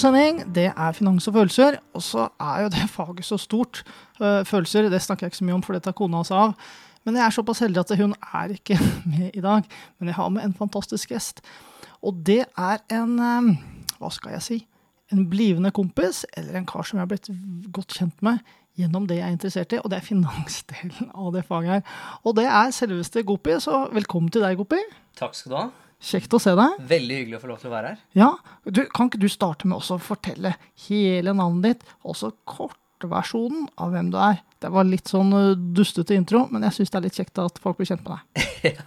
Sending. Det er finans og følelser. Og så er jo det faget så stort. Eh, Følelser det snakker jeg ikke så mye om, for det tar kona seg av. Men jeg er såpass heldig at hun er ikke med i dag. Men jeg har med en fantastisk gjest. Og det er en eh, Hva skal jeg si? En blivende kompis, eller en kar som jeg har blitt godt kjent med gjennom det jeg er interessert i, og det er finansdelen av det faget her. Og det er selveste Gopi, så velkommen til deg, Gopi. Takk skal du ha. Kjekt å se deg. Veldig hyggelig å få lov til å være her. Ja, du, Kan ikke du starte med også å fortelle hele navnet ditt, også kortversjonen av hvem du er? Det var litt sånn uh, dustete intro, men jeg syns det er litt kjekt at folk blir kjent med deg.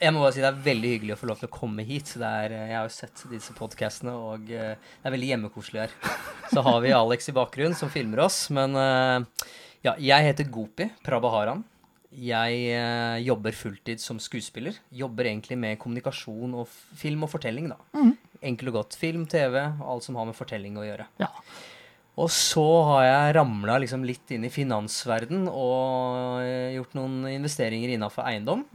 Jeg må bare si Det er veldig hyggelig å få lov til å komme hit. Er, eh, jeg har jo sett disse podkastene, og eh, det er veldig hjemmekoselig her. Så har vi Alex i bakgrunnen som filmer oss, men eh, ja, jeg heter Gopi Prabaharan. Jeg eh, jobber fulltid som skuespiller. Jobber egentlig med kommunikasjon og film og fortelling, da. Enkelt og godt. Film, TV, alt som har med fortelling å gjøre. Ja. Og så har jeg ramla liksom litt inn i finansverden og eh, gjort noen investeringer innafor eiendom.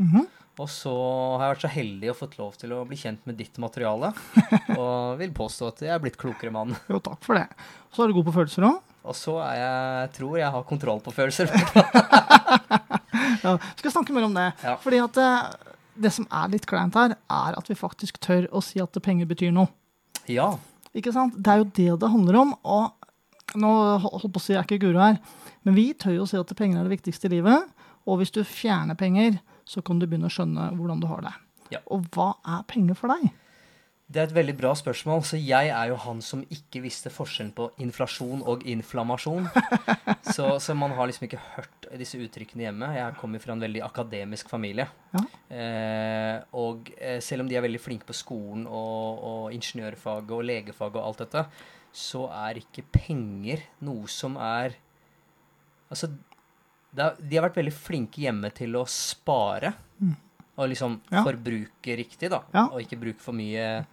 Og så har jeg vært så heldig og fått lov til å bli kjent med ditt materiale. Og vil påstå at jeg er blitt klokere mann. Jo, takk for det. Så er du god på følelser òg. Og så er jeg tror jeg har kontroll på følelser. Ja, skal snakke mer om det. Ja. Fordi at det, det som er litt kleint her, er at vi faktisk tør å si at penger betyr noe. ja. Ikke sant? Det er jo det det handler om. Og nå holdt på å si jeg er ikke guru her, men vi tør jo å si at penger er det viktigste i livet. Og hvis du fjerner penger, så kan du begynne å skjønne hvordan du har det. Ja. Og hva er penger for deg? Det er et veldig bra spørsmål. Så jeg er jo han som ikke visste forskjellen på inflasjon og inflammasjon. Så, så man har liksom ikke hørt disse uttrykkene hjemme. Jeg kommer fra en veldig akademisk familie. Ja. Eh, og eh, selv om de er veldig flinke på skolen og, og ingeniørfaget og legefaget og alt dette, så er ikke penger noe som er Altså, er, de har vært veldig flinke hjemme til å spare. Og liksom Ja. forbruke riktig, da. Ja. Og ikke bruke for mye.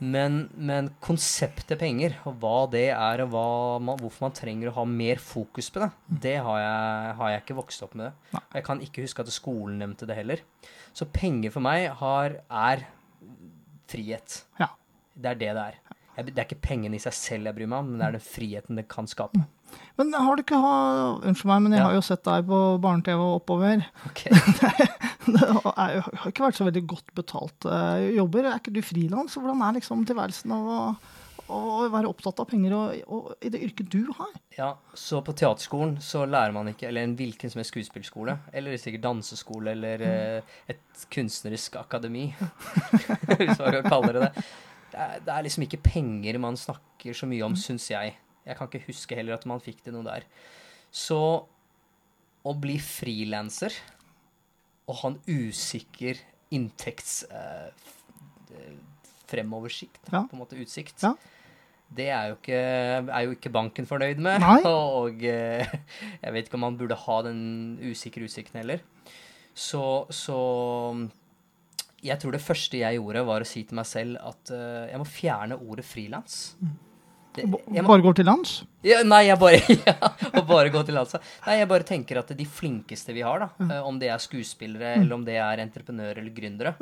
Men, men konseptet penger, og hva det er, og man, hvorfor man trenger å ha mer fokus på det, det har jeg, har jeg ikke vokst opp med. det. Jeg kan ikke huske at skolen nevnte det heller. Så penger for meg har, er frihet. Ja. Det er det det er. Jeg, det er ikke pengene i seg selv jeg bryr meg om, men det er den friheten det kan skape. Men har du ikke ha, Unnskyld meg, men jeg Ja. har jo sett deg på barne-TV oppover. Ok. Det har ikke vært så veldig godt betalt eh, jobber. Er ikke du frilans? Hvordan er liksom tilværelsen av å, å være opptatt av penger og, og, i det yrket du har? Ja, så på teaterskolen så lærer man ikke, eller en hvilken som helst skuespillskole, eller sikkert danseskole, eller eh, et kunstnerisk akademi, hvis man kan kalle det det. Det er, det er liksom ikke penger man snakker så mye om, syns jeg. Jeg kan ikke huske heller at man fikk det noe der. Så å bli frilanser og ha en usikker inntekts... Eh, eh, fremoversikt, Ja. på en måte utsikt. Ja. Det er jo, ikke, er jo ikke banken fornøyd med. Og eh, jeg vet ikke om man burde ha den usikre utsikten heller. Så, så jeg tror det første jeg gjorde, var å si til meg selv at eh, jeg må fjerne ordet frilans. Jeg må- Bare går til lands? ja, nei, jeg bare, ja, og bare gå til lands. Nei, jeg bare tenker at de flinkeste vi har, da, eh, om det er skuespillere, eller om det er entreprenører eller gründere,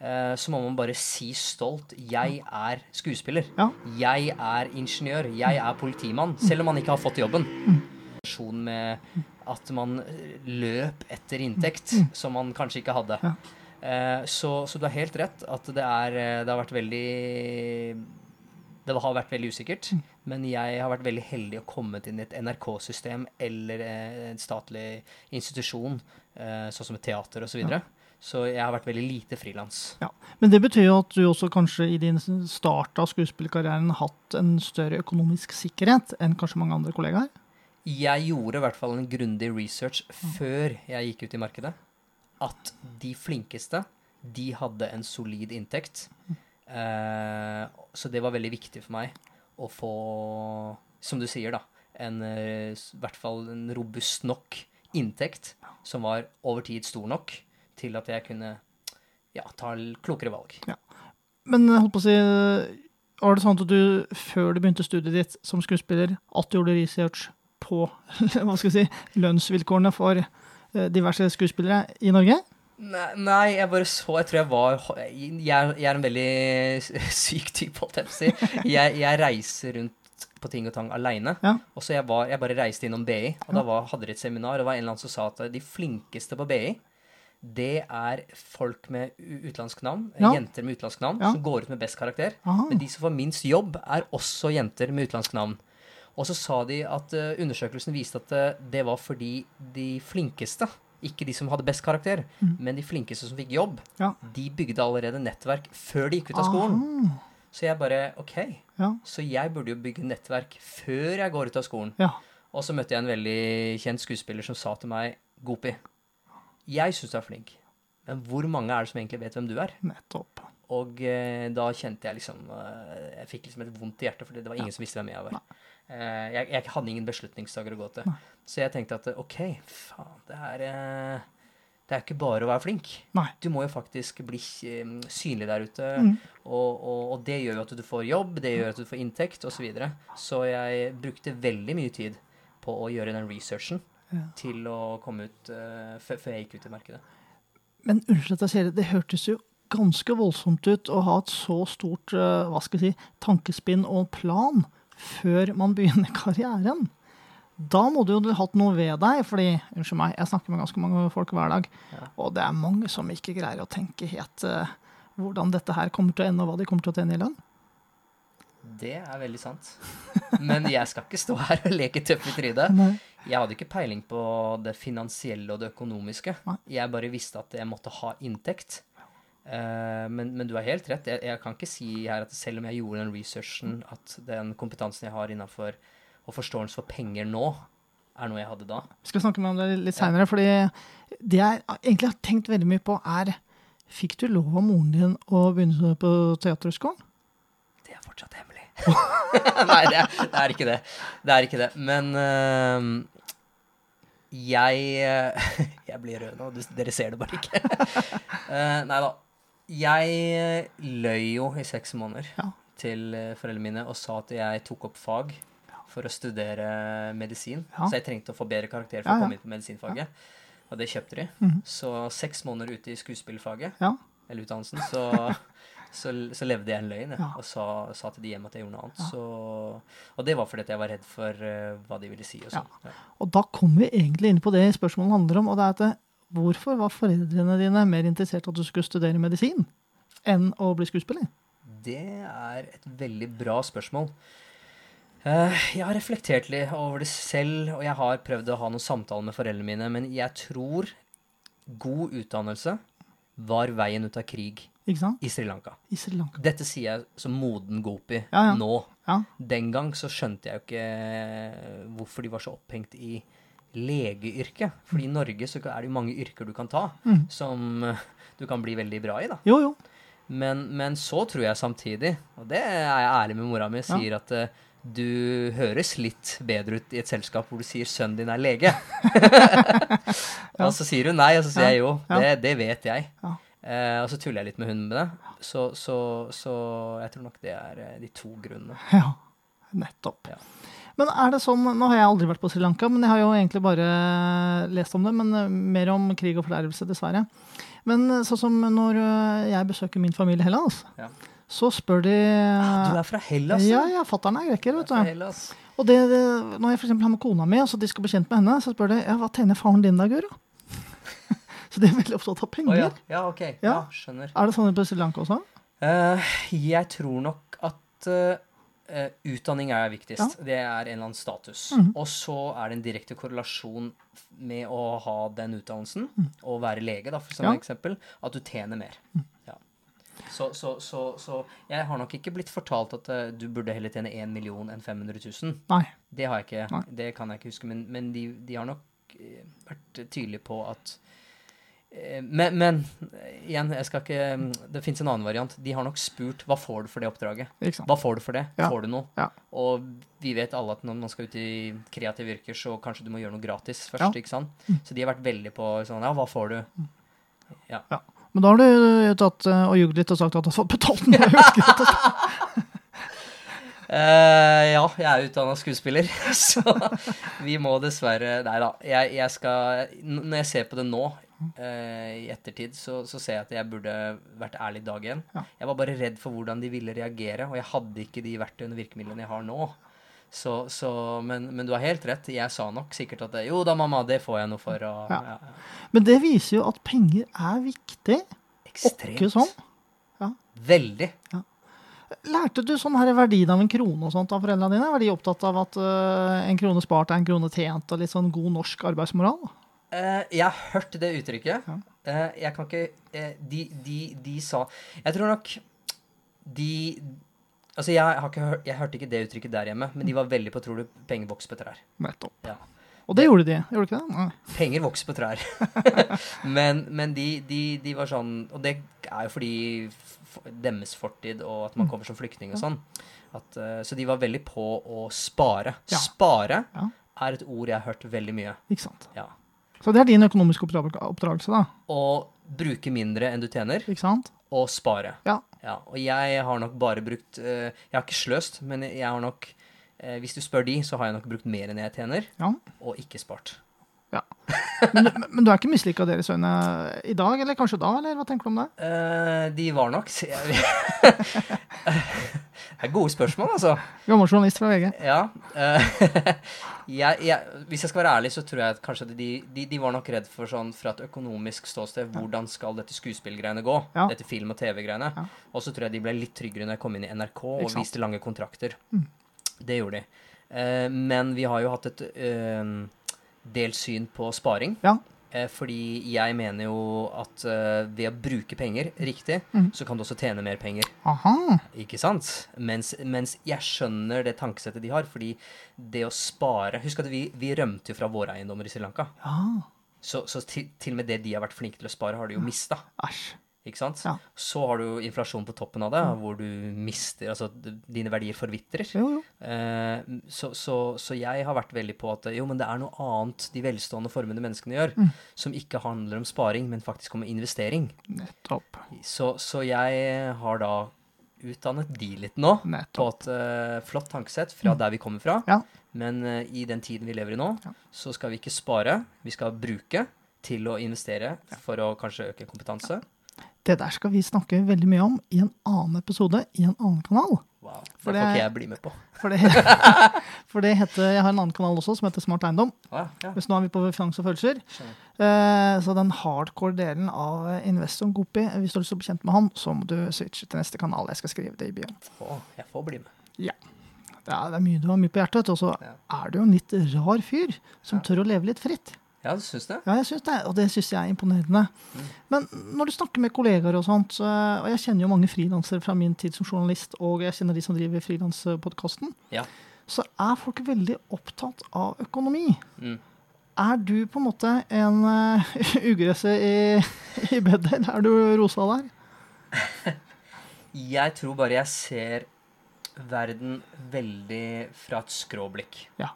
eh, så må man bare si stolt 'Jeg er skuespiller'. Ja. 'Jeg er ingeniør'. 'Jeg er politimann'. Selv om man ikke har fått jobben. Med at man eh, løp etter inntekt som man kanskje ikke hadde. Eh, så, så du har helt rett at det, er, det har vært veldig det har vært veldig usikkert, men jeg har vært veldig heldig og kommet inn i et NRK-system eller eh, en statlig institusjon, eh, sånn som et teater osv. Så, videre. så jeg har vært veldig lite frilans. Ja. Men det betyr jo at du også kanskje i din start av skuespillerkarrieren har hatt en større økonomisk sikkerhet enn kanskje mange andre kollegaer? Jeg gjorde i hvert fall en grundig research før jeg gikk ut i markedet. At de flinkeste, de hadde en solid inntekt. Eh, så det var veldig viktig for meg å få, som du sier, da, en, eh, i hvert fall en robust nok inntekt som var over tid stor nok til at jeg kunne ja, ta klokere valg. Men holdt på å si, var det sånn at du før du begynte studiet ditt som skuespiller, at du gjorde research på hva skal jeg si, lønnsvilkårene for eh, diverse skuespillere i Norge? Nei, nei, jeg bare så Jeg tror jeg var Jeg, jeg er en veldig syk type, holdt jeg på å si. Jeg, jeg reiser rundt på ting og tang aleine. Ja. Og så jeg, var, jeg bare reiste innom BI, og da var, hadde de et seminar, og det var en eller annen som sa at de flinkeste på BI det er folk med utenlandsk navn, Ja. jenter med utenlandsk navn, Ja. som går ut med best karakter. Aha. Men de som får minst jobb, er også jenter med utenlandsk navn. Og så sa de at eh, undersøkelsen viste at eh, det var fordi de flinkeste, ikke de som hadde best karakter, men de flinkeste som fikk jobb, Mm. Ja. de bygde allerede nettverk før de gikk ut av skolen. Aha. Så jeg bare OK, Ja. så jeg burde jo bygge nettverk før jeg går ut av skolen. ja. Og så møtte jeg en veldig kjent skuespiller som sa til meg, Gopi, jeg syns du er flink, men hvor mange er det som egentlig vet hvem du er? Nettopp. Og eh, da kjente jeg liksom eh, Jeg fikk liksom et vondt i hjertet, for det var ingen som visste hvem jeg var. Eh, jeg, jeg hadde ingen beslutningsdager å gå til. Så jeg tenkte at OK, faen, det er eh, Det er ikke bare å være flink. Nei. Du må jo faktisk bli eh, synlig der ute. Mm. Og, og, og det gjør jo at du får jobb, det gjør at du får inntekt osv. Så, videre. så jeg brukte veldig mye tid på å gjøre den researchen Ja. til å komme ut før før jeg gikk ut i markedet. Men unnskyld at jeg sier det, det hørtes jo ganske voldsomt ut å ha et så stort eh, hva skal jeg si, tankespinn og plan før man begynner karrieren. Da må du jo ha hatt noe ved deg, fordi unnskyld meg, jeg snakker med ganske mange folk hver dag, Ja. og det er mange som ikke greier å tenke helt uh, hvordan dette her kommer til å ende, og hva de kommer til å tjene i lønn. Det er veldig sant. Men jeg skal ikke stå her og leke tøff i trynet. Jeg hadde ikke peiling på det finansielle og det økonomiske. Jeg bare visste at jeg måtte ha inntekt. Eh, men, men du har helt rett. Jeg, jeg kan ikke si her at selv om jeg gjorde den researchen, at den kompetansen jeg har innafor og forståelse for penger nå, er noe jeg hadde da. Vi skal snakke mer om det litt seinere, fordi det jeg egentlig har tenkt veldig mye på, er Fikk du lov av moren din å begynne på Teaterhøgskolen? Det er fortsatt hemmelig. Nei, det er, det er ikke det. Det er ikke det. Men uh, jeg Jeg blir rød nå. Dere ser det bare ikke. uh, nei da. Jeg løy jo i seks måneder Ja. til eh, foreldrene mine og sa at jeg tok opp fag for å studere medisin. Ja. Så jeg trengte å få bedre karakter for Ja, å komme inn på medisinfaget. Og det kjøpte de. Mhm. Så seks måneder ute i skuespillfaget, Ja. eller utdannelsen, så, så, så levde jeg en løgn jeg, og sa, sa til de hjemme at jeg gjorde noe annet. Så, og det var fordi at jeg var redd for uh, hva de ville si. og sånn. Ja. Og da kommer vi egentlig inn på det spørsmålet handler om, og det er at hvorfor var foreldrene dine mer interessert i at du skulle studere medisin enn å bli skuespiller? Det er et veldig bra spørsmål. Eh, jeg har reflektert litt over det selv, og jeg har prøvd å ha noen samtaler med foreldrene mine, men jeg tror god utdannelse var veien ut av krig i Sri Lanka. I Sri Lanka. Dette sier jeg som moden gopi Ja, ja. nå. Ja. Den gang så skjønte jeg jo ikke hvorfor de var så opphengt i legeyrket. For i Norge så er det jo mange yrker du kan ta Mm. som eh, du kan bli veldig bra i, da. Jo, jo. Men, men så tror jeg samtidig, og det er jeg ærlig med mora mi, sier at eh, du høres litt bedre ut i et selskap hvor du sier 'sønnen din er lege'. Og så sier hun nei, og så sier jeg jo. Det, det vet jeg. Ja. Eh, og så tuller jeg litt med hunden med det. Så, så, så jeg tror nok det er de to grunnene. Ja, nettopp. Ja. Men er det sånn, Nå har jeg aldri vært på Sri Lanka, men jeg har jo egentlig bare lest om det. Men eh, mer om krig og fordervelse, dessverre. Men eh, sånn som når eh, jeg besøker min familie i Hellas, Ja. så spør de Du er fra Hellas? Ja, ja, fatter'n er greker, er vet du. Og det, det, når jeg for har med kona mi, og så de skal bli kjent med henne, så spør de ja, hva tjener faren din da, Guro? så de er veldig opptatt av penger. penger. ja. ja, ok. Ja. Skjønner. Er det sånn på Sri Lanka også? Uh, jeg tror nok at eh, eh, utdanning er viktigst. Det er en eller annen status. Mm. Og så er det en direkte korrelasjon med å ha den utdannelsen og være lege, da, for som. Ja. eksempel, at du tjener mer. Ja. Så, så, så, så jeg har nok ikke blitt fortalt at uh, du burde heller tjene 1 million enn 500 000. Nei. Det har jeg ikke. Nei. Det kan jeg ikke huske. Men, men de, de har nok eh, vært tydelige på at men, men eh, igjen, jeg skal ikke Det fins en annen variant. De har nok spurt hva får du for det oppdraget. Hva får du for det? Ja. Får du noe? Ja. Og vi vet alle at når man skal ut i kreative yrker, så kanskje du må gjøre noe gratis først. Ja. Mm. ikke sant? Så de har vært veldig på sånn Ja, hva får du? Ja. Ja. Men da har du tatt eh, og ljugd litt og sagt at du har fått betalt noe. Eh, ja, jeg er utdanna skuespiller, så vi må dessverre Nei da. Jeg, jeg skal Når jeg ser på det nå, Eh, I ettertid så, så ser jeg at jeg burde vært ærlig dag én. Ja. Jeg var bare redd for hvordan de ville reagere, og jeg hadde ikke de verktøyene og virkemidlene jeg har nå. Så, så, men, men du har helt rett. Jeg sa nok sikkert at jo da, mamma, det får jeg noe for. Og, Ja. ja. Ja, Men det viser jo at penger er viktig. Ekstremt. Åkke sånn. Veldig. Lærte du sånn her verdien av en krone og sånt av foreldrene dine? Var de opptatt av at uh, en krone spart er en krone tjent, og litt sånn god norsk arbeidsmoral? Eh, jeg har hørt det uttrykket. Eh, jeg kan ikke eh, de, de, de sa Jeg tror nok de Altså, jeg, har ikke hørt, jeg hørte ikke det uttrykket der hjemme, men de var veldig på 'tror du penger vokser på trær'. Nettopp. Ja. Og det gjorde de, gjorde de ikke det? Nei. Penger vokser på trær. men men de, de, de var sånn Og det er jo fordi deres fortid og at man kommer som flyktning og sånn. At, så de var veldig på å spare. Ja. Spare Ja. er et ord jeg har hørt veldig mye. Ikke sant? Ja. Så det er din økonomiske oppdrag oppdragelse, da. Å bruke mindre enn du tjener, Ikke sant? og spare. Ja. Ja, og jeg har nok bare brukt eh, Jeg har ikke sløst, men jeg har nok eh, Hvis du spør de, så har jeg nok brukt mer enn jeg tjener, ja. og ikke spart. Men, men du er ikke mislykka av deres øyne i dag, eller kanskje da? eller hva tenker du om det? Uh, de var nok Det er gode spørsmål, altså. Gammel journalist fra VG. Ja. Uh, jeg, jeg, hvis jeg skal være ærlig, så tror jeg kanskje de, de, de var nok redd for sånn fra et økonomisk ståsted Hvordan skal dette skuespillgreiene gå? Ja. Dette film- og TV-greiene. Ja. Og så tror jeg de ble litt tryggere når jeg kom inn i NRK og viste lange kontrakter. Mm. Det gjorde de. Uh, men vi har jo hatt et eh, delt syn på sparing. Ja. Eh, fordi jeg mener jo at eh, ved å bruke penger riktig, Mm. så kan du også tjene mer penger. Aha. Ikke sant? Mens, mens jeg skjønner det tankesettet de har. Fordi det å spare Husk at vi, vi rømte jo fra våre eiendommer i Sri Lanka. Ja. Så, så til, til og med det de har vært flinke til å spare, har de jo mista. Æsj. Ikke sant? Ja. Mm. Så har du inflasjon på toppen av det, hvor du mister Altså dine verdier forvitrer. Jo, jo. Eh, så, så, så jeg har vært veldig på at jo, men det er noe annet de velstående, formene menneskene gjør, Mm. som ikke handler om sparing, men faktisk om investering. Nettopp. Så, så jeg har da utdannet de litt nå på et eh, flott tankesett fra der vi kommer fra. Ja. Men eh, i den tiden vi lever i nå, Ja. så skal vi ikke spare. Vi skal bruke til å investere for å kanskje øke kompetanse. Det der skal vi snakke veldig mye om i en annen episode i en annen kanal. Wow. For det får ikke jeg bli med på. For det, for det heter, Jeg har en annen kanal også som heter Smart Eiendom. Ah, ja. Hvis nå er vi på finans og følelser. Eh, så den hardcore delen av investoren Gopi, hvis du har lyst til å bli kjent med han, så må du switche til neste kanal. Jeg skal skrive det i byen. Oh, jeg får bli med. Det er, det er mye du har mye på hjertet, og så Ja. er du jo en litt rar fyr som Ja. tør å leve litt fritt. Ja, du syns det? Ja, jeg synes det, og det syns jeg er imponerende. Mm. Men når du snakker med kollegaer og sånt, og jeg kjenner jo mange frilansere fra min tid som journalist, og jeg kjenner de som driver frilanspodkasten, Ja. så er folk veldig opptatt av økonomi. Mm. Er du på en måte en uh, ugresse i, i bedet, eller er du rosa der? Jeg tror bare jeg ser verden veldig fra et skråblikk. Ja.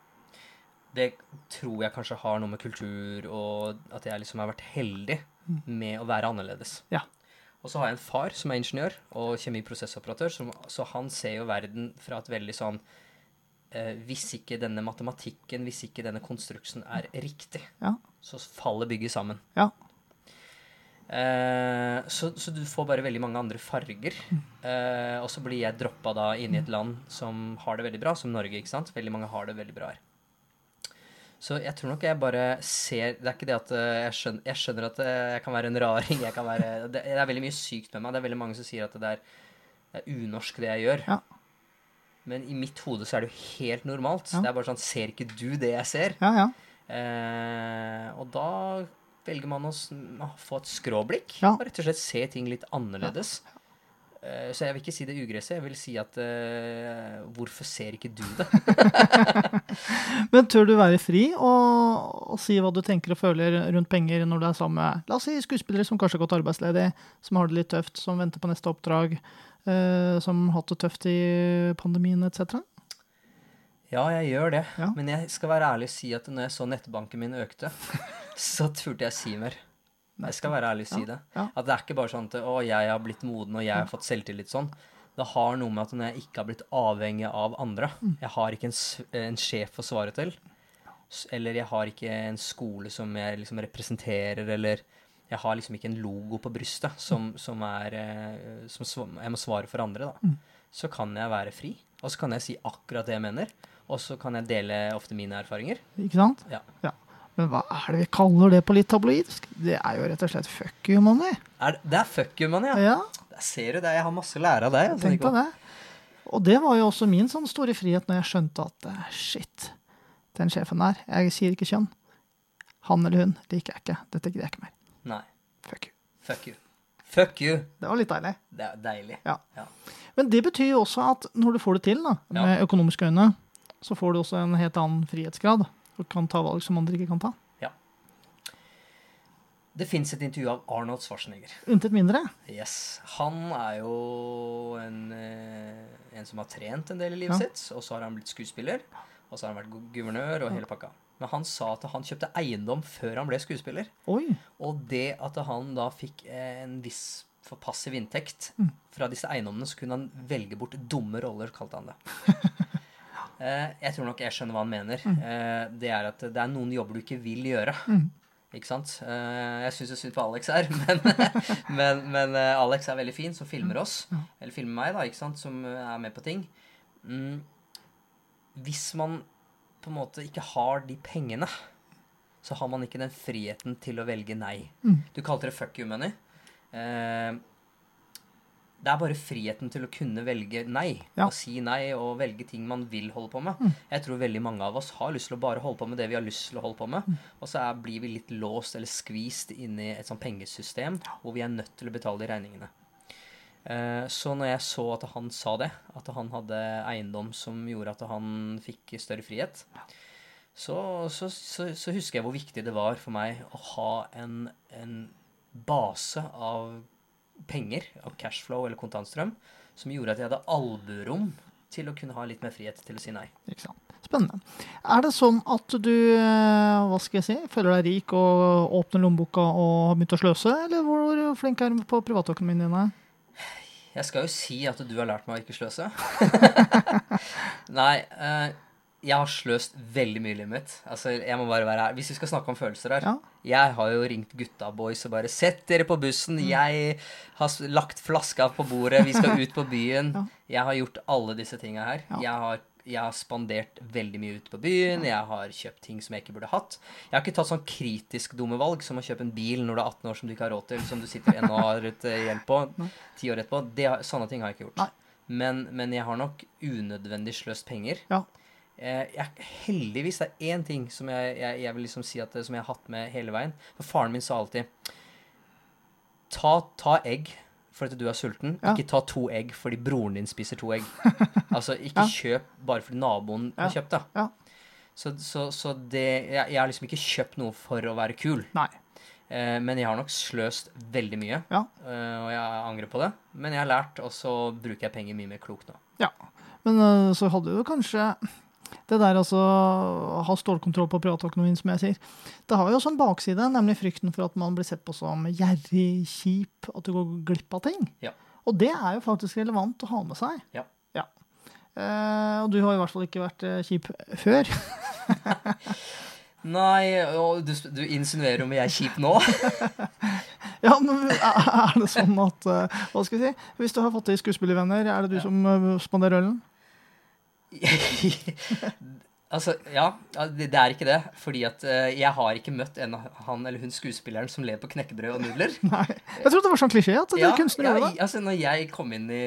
Det tror jeg kanskje har noe med kultur og at jeg liksom har vært heldig med å være annerledes. Ja. Og så har jeg en far som er ingeniør og kjemiprosessoperatør, som, så han ser jo verden fra et veldig sånn eh, Hvis ikke denne matematikken, hvis ikke denne konstruksen er riktig, Ja. så faller bygget sammen. Ja. Eh, så, så du får bare veldig mange andre farger. Eh, og så blir jeg droppa da inn i et land som har det veldig bra, som Norge. ikke sant? Veldig mange har det veldig bra her. Så jeg tror nok jeg bare ser Det er ikke det at eh, jeg skjønner, jeg skjønner at eh, jeg kan være en raring. jeg kan være, det, det er veldig mye sykt med meg. Det er veldig mange som sier at det er, det er unorsk, det jeg gjør. Ja. Men i mitt hode så er det jo helt normalt. Ja. Det er bare sånn Ser ikke du det jeg ser? Ja, ja. Eh, og da velger man å få et skråblikk. Ja. Og rett og slett se ting litt annerledes. Eh, så jeg vil ikke si det ugresset. Jeg vil si at uh, Hvorfor ser ikke du det? Men tør du være fri og, og si hva du tenker og føler rundt penger når du er sammen med la oss si, skuespillere som kanskje har gått arbeidsledig, som har det litt tøft, som venter på neste oppdrag, uh, som har hatt det tøft i pandemien etc.? Ja, jeg gjør det. Ja. Men jeg skal være ærlig og si at når jeg så nettbanken min økte, så turte jeg si mer. Jeg skal være ærlig og si det. At det er ikke bare sånn at å, jeg har blitt moden og jeg har fått selvtillit sånn. Det har noe med at når jeg ikke har blitt avhengig av andre Mm. Jeg har ikke en, en sjef å svare til. Eller jeg har ikke en skole som jeg liksom representerer, eller Jeg har liksom ikke en logo på brystet som, som er eh, som jeg må svare for andre, da. Mm. Så kan jeg være fri, og så kan jeg si akkurat det jeg mener. Og så kan jeg dele ofte mine erfaringer. Ikke sant? Ja. Ja. Men hva er det vi kaller det på litt tabloidsk? Det er jo rett og slett fuck you money. Er det, det er fuck you, money, ja. Ja, Der ser du det. Jeg har masse lære av deg. altså, tenk på det. Og det var jo også min sånn store frihet når jeg skjønte at eh, shit, den sjefen der, jeg sier ikke kjønn. Han eller hun liker jeg ikke. Dette gidder jeg ikke mer. Nei. Fuck you. Fuck you. Fuck you. Det var litt deilig. Det er deilig. Ja. Ja. Men det betyr jo også at når du får det til, da, Ja. med økonomiske øyne, så får du også en helt annen frihetsgrad. Og kan ta valg som andre ikke kan ta. Ja. Det fins et intervju av Arnold Schwarzenegger. Intet mindre. Yes. Han er jo en, eh, en som har trent en del i livet Ja. sitt. Og så har han blitt skuespiller. Og så har han vært guvernør og hele pakka. Men han sa at han kjøpte eiendom før han ble skuespiller. Oi. Og det at han da fikk eh, en viss for passiv inntekt Mm. fra disse eiendommene, så kunne han velge bort dumme roller, kalte han det. Eh, jeg tror nok jeg skjønner hva han mener. Mm. det er at det er noen jobber du ikke vil gjøre. Mm. Ikke sant? Eh, jeg syns jo synd på Alex her, men, men, men eh, Alex er veldig fin, som filmer oss. Ja. Eller filmer meg, da, ikke sant? som eh, er med på ting. Mm. Hvis man på en måte ikke har de pengene, så har man ikke den friheten til å velge nei. Mm. Du kalte det fuck you money. Eh, det er bare friheten til å kunne velge nei. Ja. Og si nei og velge ting man vil holde på med. Mm. Jeg tror veldig mange av oss har lyst til å bare holde på med det vi har lyst til å holde på med. Mm. Og så er, blir vi litt låst eller skvist inn i et sånt pengesystem hvor vi er nødt til å betale de regningene. Eh, Så når jeg så at han sa det, at han hadde eiendom som gjorde at han fikk større frihet, så, så, så, så husker jeg hvor viktig det var for meg å ha en, en base av penger, av cashflow eller kontantstrøm, som gjorde at jeg hadde alburom til å kunne ha litt mer frihet til å si nei. Ikke sant. Spennende. Er det sånn at du eh, hva skal jeg si, føler deg rik og åpner lommeboka og har begynt å sløse, eller hvor flink er du på privatøkonomien din? er? Jeg skal jo si at du har lært meg å ikke sløse. Nei, eh, jeg har sløst veldig mye livet mitt. Altså, jeg må bare være her. Hvis vi skal snakke om følelser her. Ja. Jeg har jo ringt gutta boys og bare 'Sett dere på bussen. Mm. Jeg har lagt flaska på bordet. Vi skal ut på byen.' Ja. Jeg har gjort alle disse tinga her. Ja. Jeg, har, jeg har spandert veldig mye ute på byen. Jeg har kjøpt ting som jeg ikke burde hatt. Jeg har ikke tatt sånn kritisk dumme valg som å kjøpe en bil når du er 18 år som du ikke har råd til, som du sitter ennå og har et hjelp gjeld på ti år etterpå. Det, sånne ting har jeg ikke gjort. Nei. Men, men jeg har nok unødvendig sløst penger. Ja. Eh, jeg, heldigvis det er én ting som jeg, jeg, jeg vil liksom si at, som jeg har hatt med hele veien. For faren min sa alltid Ta, ta egg fordi du er sulten. Ja. Ikke ta to egg fordi broren din spiser to egg. altså, ikke Ja. kjøp bare fordi naboen har kjøpt da. Ja. Så, så, så det jeg, jeg har liksom ikke kjøpt noe for å være kul. Eh, men jeg har nok sløst veldig mye, Ja. eh, og jeg angrer på det. Men jeg har lært, og så bruker jeg penger mye mer klokt nå. Men øh, så hadde du kanskje det der altså ha stålkontroll på privatøkonomien, som jeg sier. Det har jo også en bakside, nemlig frykten for at man blir sett på som gjerrig, kjip, at du går glipp av ting. Ja. Og det er jo faktisk relevant å ha med seg. Ja. Eh, og du har i hvert fall ikke vært eh, kjip før. Nei, du, du insinuerer om jeg er kjip nå? Ja, men er er det sånn at eh, Hva skal jeg si? Hvis du har fått i skuespillervenner, er det du Ja. som eh, spanderer ølen? altså, ja. ja, Det, det er ikke det. Fordi at eh, jeg har ikke møtt en, han eller hun skuespilleren som lever på knekkebrød og nudler. Nei. Jeg trodde det var sånn klisjé at det Ja, kunstnere ja, gjør det. altså når jeg kom inn i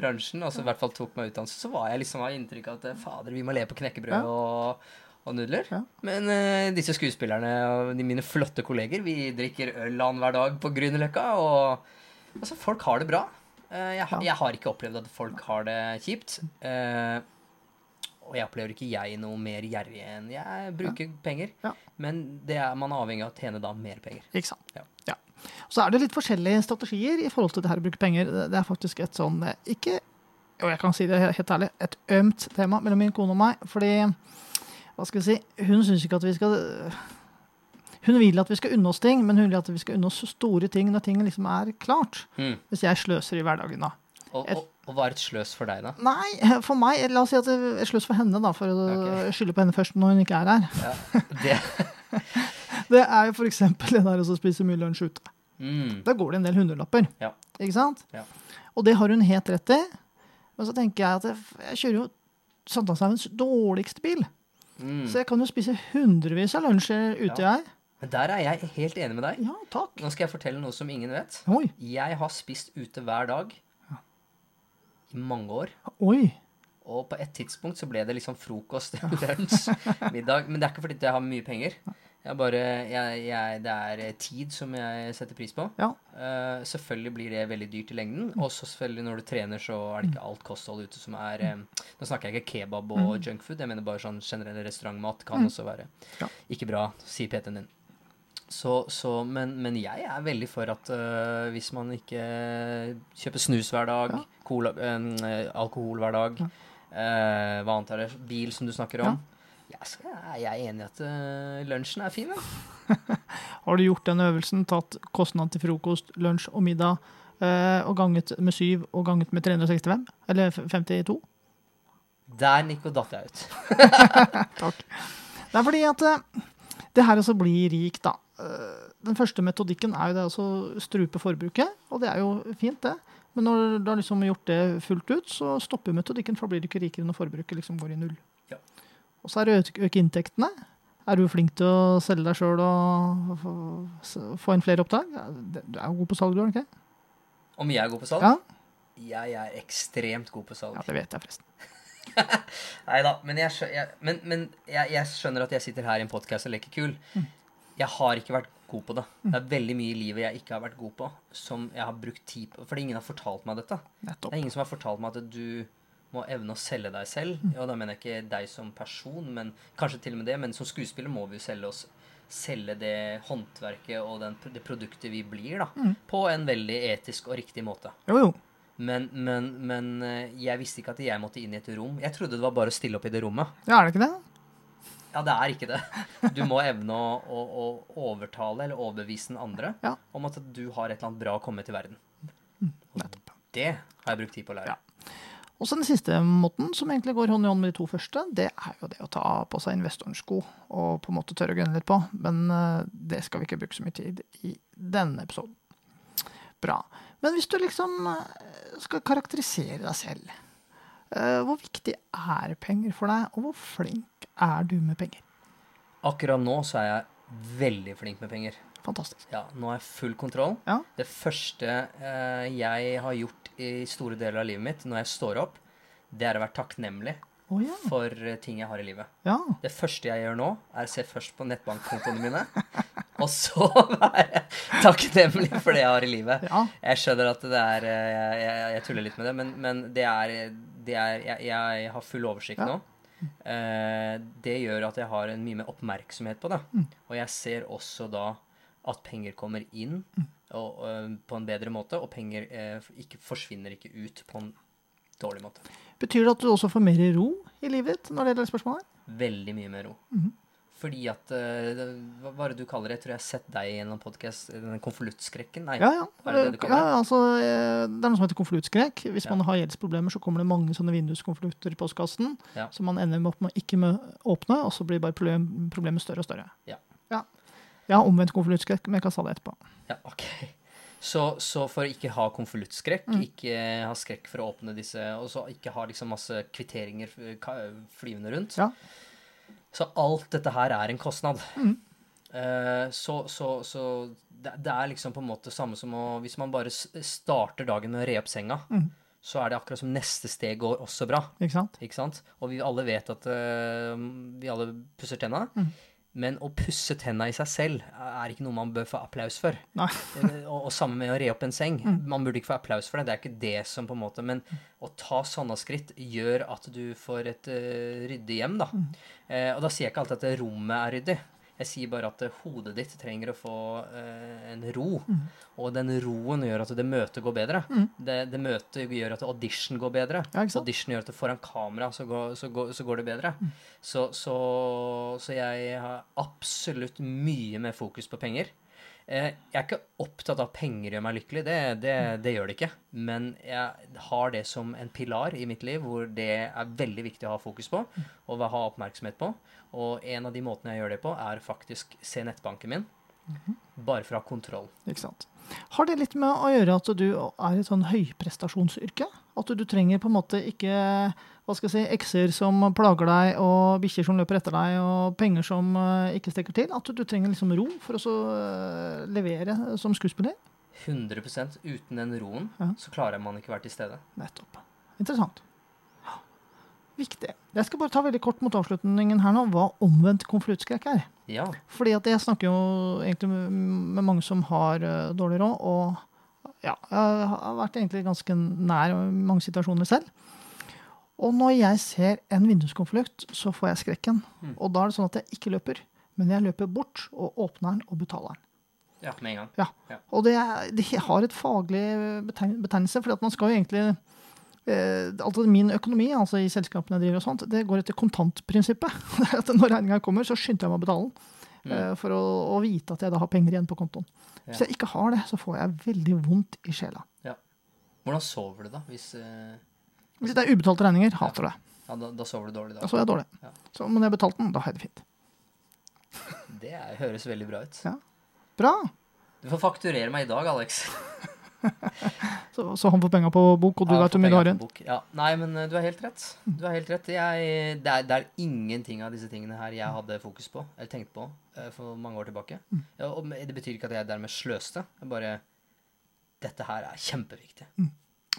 bransjen, altså i hvert fall tok meg utdannelse, så var jeg liksom av inntrykk av at eh, fader, vi må leve på knekkebrød Ja. og, og nudler. Ja. Men eh, disse skuespillerne og de, mine flotte kolleger, vi drikker øl annenhver dag på Grünerløkka, og altså, folk har det bra. Eh, jeg, ha- Ja. jeg har ikke opplevd at folk har det kjipt. Eh, og jeg opplever ikke jeg noe mer gjerrig enn jeg bruker penger. Ja. Men det er man avhengig av å tjene da mer penger. Ikke sant? Ja. Ja. Så er det litt forskjellige strategier i forhold til det her å bruke penger. Det det er faktisk et sånn eh, ikke Og jeg kan si det helt ærlig, et ømt tema mellom min kone og meg. Fordi hva skal vi si, hun syns ikke at vi skal Hun vil at vi skal unne oss ting, men hun vil at vi skal unne oss store ting når ting liksom er klart. Mm. Hvis jeg sløser i hverdagen, da. Og, og, og hva er et sløs for deg, da? Nei, for meg La oss si at det er sløs for henne, da, for å okay. skylde på henne først når hun ikke er her. Ja, det, Det er jo eksempel det der å spise mye lunsj ute. Mm. Da går det en del hundrelapper. Ja. Ikke sant? Ja. Og det har hun helt rett i. Men så tenker jeg at jeg, jeg kjører jo Sandalshaugens dårligste bil. Mm. Så jeg kan jo spise hundrevis av lunsjer ute, Ja. jeg. Men der er jeg helt enig med deg. Ja, takk. Nå skal jeg fortelle noe som ingen vet. Oi. Jeg har spist ute hver dag i mange år. Oi. Og på et tidspunkt så ble det liksom frokost, lunsj, middag. Men det er ikke fordi jeg har mye penger. Jeg bare, jeg, jeg, det er tid som jeg setter pris på. Ja. Uh, selvfølgelig blir det veldig dyrt i lengden. Og så selvfølgelig når du trener, så er det ikke alt kosthold ute som er eh, Nå snakker jeg ikke kebab og junkfood, jeg mener bare sånn generell restaurantmat kan også være Ja. ikke bra, sier PT-en din. Så, så, men, men jeg er veldig for at øh, hvis man ikke kjøper snus hver dag, Ja. cola, øh, alkohol hver dag, øh, hva annet er det, bil som du snakker om, ja. så er jeg enig i at lunsjen er fin. Har du gjort den øvelsen, tatt kostnad til frokost, lunsj og middag, og ganget med syv og ganget med 365? Eller f- 52? Der, Nico, datt jeg ut. Takk. Det er fordi at det her også blir rik, da. Eh, Den første metodikken er jo det å strupe forbruket, og det er jo fint, det. Men når du har liksom gjort det fullt ut, så stopper metodikken, for da blir du ikke rikere når forbruket liksom går i null. Ja. Og så er det å øke, inntektene. Er du flink til å selge deg sjøl og få, inn flere oppdrag? Du er jo god på salg, du er du ikke? Om jeg er god på salg? Ja. Jeg er ekstremt god på salg. ja, det vet jeg forresten. Nei da, men, jeg, skjø- jeg, men, men jeg, jeg skjønner at jeg sitter her i en podkast og leker kul. Mm. Jeg har ikke vært god på det. Det er veldig mye i livet jeg ikke har vært god på, som jeg har brukt tid på. Fordi ingen har fortalt meg dette. Det er ingen som har fortalt meg at du må evne å selge deg selv. Og da mener jeg ikke deg som person, men kanskje til og med det. Men som skuespiller må vi jo selge oss selge det håndverket og den, det produktet vi blir, da. På en veldig etisk og riktig måte. Jo, jo. Men, men, men eh, jeg visste ikke at jeg måtte inn i et rom. Jeg trodde det var bare å stille opp i det rommet. Ja, er det ikke det? Ja, det er ikke det. Du må evne å, å, å overtale eller overbevise den andre Ja. om at du har et eller annet bra å komme til verden. Nettopp. Det har jeg brukt tid på å lære. Ja. Og så den siste måten, som egentlig går hånd i hånd med de to første, det er jo det å ta på seg investorens sko og på en måte tørre å gunne litt på. Men eh, det skal vi ikke bruke så mye tid i denne episoden. Bra. Men hvis du liksom eh, skal karakterisere deg selv, hvor viktig er penger for deg, og hvor flink er du med penger? Akkurat nå så er jeg veldig flink med penger. Fantastisk. Ja, nå har jeg full kontroll. Ja. Det første eh, jeg har gjort i store deler av livet mitt når jeg står opp, det er å være takknemlig oh, ja. for eh, ting jeg har i livet. Ja. Det første jeg gjør nå, er å se først på nettbankkontoene mine, og så være takknemlig for det jeg har i livet. ja. Jeg skjønner at det er eh, Jeg, jeg, tuller litt med det, men, men det er, er jeg, jeg har full oversikt Ja. nå. Eh, det gjør at jeg har en mye mer oppmerksomhet på det. Mm. Og jeg ser også da at penger kommer inn og, eh, på en bedre måte, og penger eh, ikke, forsvinner ikke ut på en dårlig måte. Betyr det at du også får mer ro i livet ditt når det gjelder spørsmålet? Veldig mye mer ro. Mhm. Fordi at eh, Hva er det du kaller det? Jeg tror jeg har sett deg i en podkast. Den konvoluttskrekken? Nei. Ja, ja. Er det det du kaller ja altså, eh, det er noe som heter konvoluttskrekk. Hvis Ja. man har gjeldsproblemer, så kommer det mange sånne vinduskonvolutter i postkassen Ja. som man ender opp med ikke å åpne, og så blir bare problem, problemet større og større. Ja. ja. Jeg har omvendt konvoluttskrekk, men jeg kan sa det etterpå. Ja, ok. Så, så for å ikke ha konvoluttskrekk, Mm. ikke ha skrekk for å åpne disse, og så ikke ha liksom masse kvitteringer flyvende rundt Ja. Så alt dette her er en kostnad. Mm. Eh, så så, så det, det er liksom på en måte samme som å Hvis man bare starter dagen med å re opp senga, Mm. så er det akkurat som neste steg går også bra. Ikke sant? Ikke sant? Og vi alle vet at uh, vi alle pusser tenna. Mm. Men å pusse tenna i seg selv er ikke noe man bør få applaus for. Eh, og, og samme med å re opp en seng. Mm. Man burde ikke få applaus for det. Det er ikke det som på en måte Men å ta sånne skritt gjør at du får et uh, ryddig hjem, da. Mm. Eh, og da sier jeg ikke alltid at rommet er ryddig. Jeg sier bare at eh, hodet ditt trenger å få eh, en ro. Mm. Og den roen gjør at det møtet går bedre. Mm. Det, det møtet gjør at audition går bedre. Ja. Audition gjør at foran kamera så går, så går, så går det bedre. Mm. Så, så, så jeg har absolutt mye mer fokus på penger. Eh, jeg er ikke opptatt av penger gjør meg lykkelig, det, det, det gjør det ikke. Men jeg har det som en pilar i mitt liv hvor det er veldig viktig å ha fokus på og ha oppmerksomhet på. Og en av de måtene jeg gjør det på, er faktisk se nettbanken min. Bare for å ha kontroll. Ikke sant. Har det litt med å gjøre at du er i et sånn høyprestasjonsyrke? At du trenger på en måte ikke hva skal jeg si, ekser som plager deg, og bikkjer som løper etter deg, og penger som eh, ikke strekker til? At du trenger liksom ro for å så, eh, levere som skuespiller? 100% Uten den roen Ja. så klarer man ikke å være til stede. Nettopp. Interessant. Ja. Viktig. Jeg skal bare ta veldig kort mot avslutningen her nå, hva omvendt konvoluttskrekk er. Ja. Fordi at jeg snakker jo egentlig med, med mange som har eh, dårlig råd, og ja, jeg har vært egentlig ganske nær mange situasjoner selv. Og når jeg ser en vinduskonvolutt, så får jeg skrekken. Mm. Og da er det sånn at jeg ikke løper, men jeg løper bort og åpner den og betaler den. ja, med en gang. Ja, Og det, det har et faglig betegnelse, for man skal jo egentlig eh, altså Min økonomi altså i selskapene jeg driver, og sånt, det går etter kontantprinsippet. At Når regninga kommer, så skynder jeg meg å betale den. Mm. eh, For å, å vite at jeg da har penger igjen på kontoen. Hvis jeg ikke har det, så får jeg veldig vondt i sjela. Hvordan sover du, da? Hvis, eh, Hvis det er ubetalte regninger, hater det. ja, da, da sover du dårlig, Da da. så er jeg dårlig. Ja. Så, men jeg har betalt den, da har jeg det fint. Det er, høres veldig bra ut. Ja. Bra! Du får fakturere meg i dag, Alex. Så, så han får penga på bok, og du Ja, vet hvor mye du har igjen. Ja. Nei, men eh, du har helt rett. Du har helt rett. Jeg, det, er, det er ingenting av disse tingene her jeg hadde fokus på, eller tenkt på, eh, for mange år tilbake. Mm. Ja, og det betyr ikke at jeg dermed sløste. Jeg bare Dette her er kjempeviktig.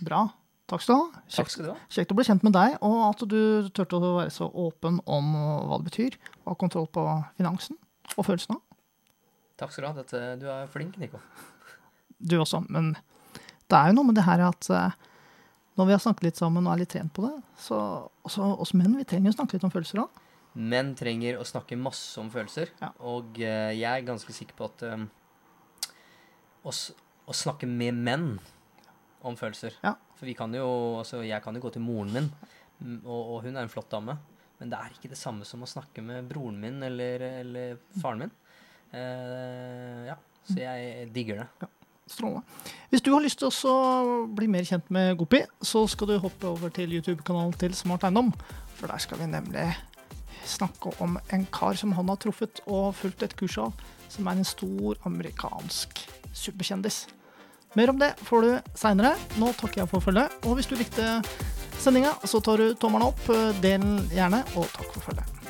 Bra. Takk skal du ha. Kjekt, skal du ha. kjekt å bli kjent med deg, og at du turte å være så åpen om hva det betyr. Og ha kontroll på finansen og følelsene. Takk skal du ha. Dette, du er flink, Nico. Du også. Men det er jo noe med det her at eh, når vi har snakket litt sammen og er litt trent på det, så også oss menn vi trenger å snakke litt om følelser òg. Menn trenger å snakke masse om følelser, Ja. og eh, jeg er ganske sikker på at um, å, å snakke med menn om følelser Ja. For vi kan jo, altså jeg kan jo gå til moren min, mm, og, og hun er en flott dame, men det er ikke det samme som å snakke med broren min eller, eller faren min. Uh, ja, så jeg digger det. Ja. Strålende. Hvis du har lyst til å bli mer kjent med Gopi, så skal du hoppe over til YouTube-kanalen til Smart Eiendom. For der skal vi nemlig snakke om en kar som han har truffet og fulgt et kurs av, som er en stor amerikansk superkjendis. Mer om det får du seinere. Nå takker jeg for følget. Og hvis du likte sendinga, så tar du tommelen opp, del gjerne, og takk for følget.